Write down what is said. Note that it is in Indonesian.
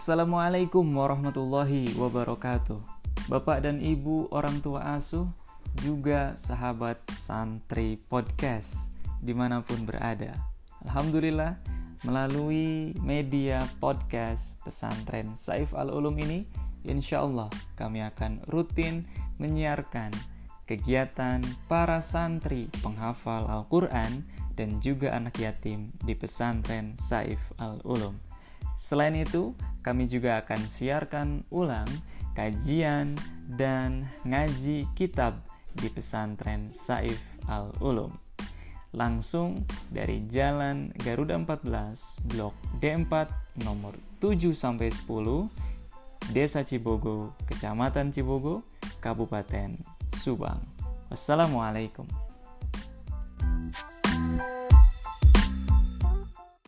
Assalamualaikum warahmatullahi wabarakatuh. Bapak dan Ibu orang tua asuh, juga sahabat santri podcast di mana pun berada. Alhamdulillah melalui media podcast pesantren Saif Al-Ulum ini, insya Allah kami akan rutin menyiarkan kegiatan para santri penghafal Al-Quran dan juga anak yatim di pesantren Saif Al-Ulum. Selain itu, kami juga akan siarkan ulang kajian dan ngaji kitab di pesantren Saif Al-Ulum. Langsung dari Jalan Garuda 14, Blok D4 nomor 7 sampai 10, Desa Cibogo, Kecamatan Cibogo, Kabupaten Subang. Wassalamualaikum.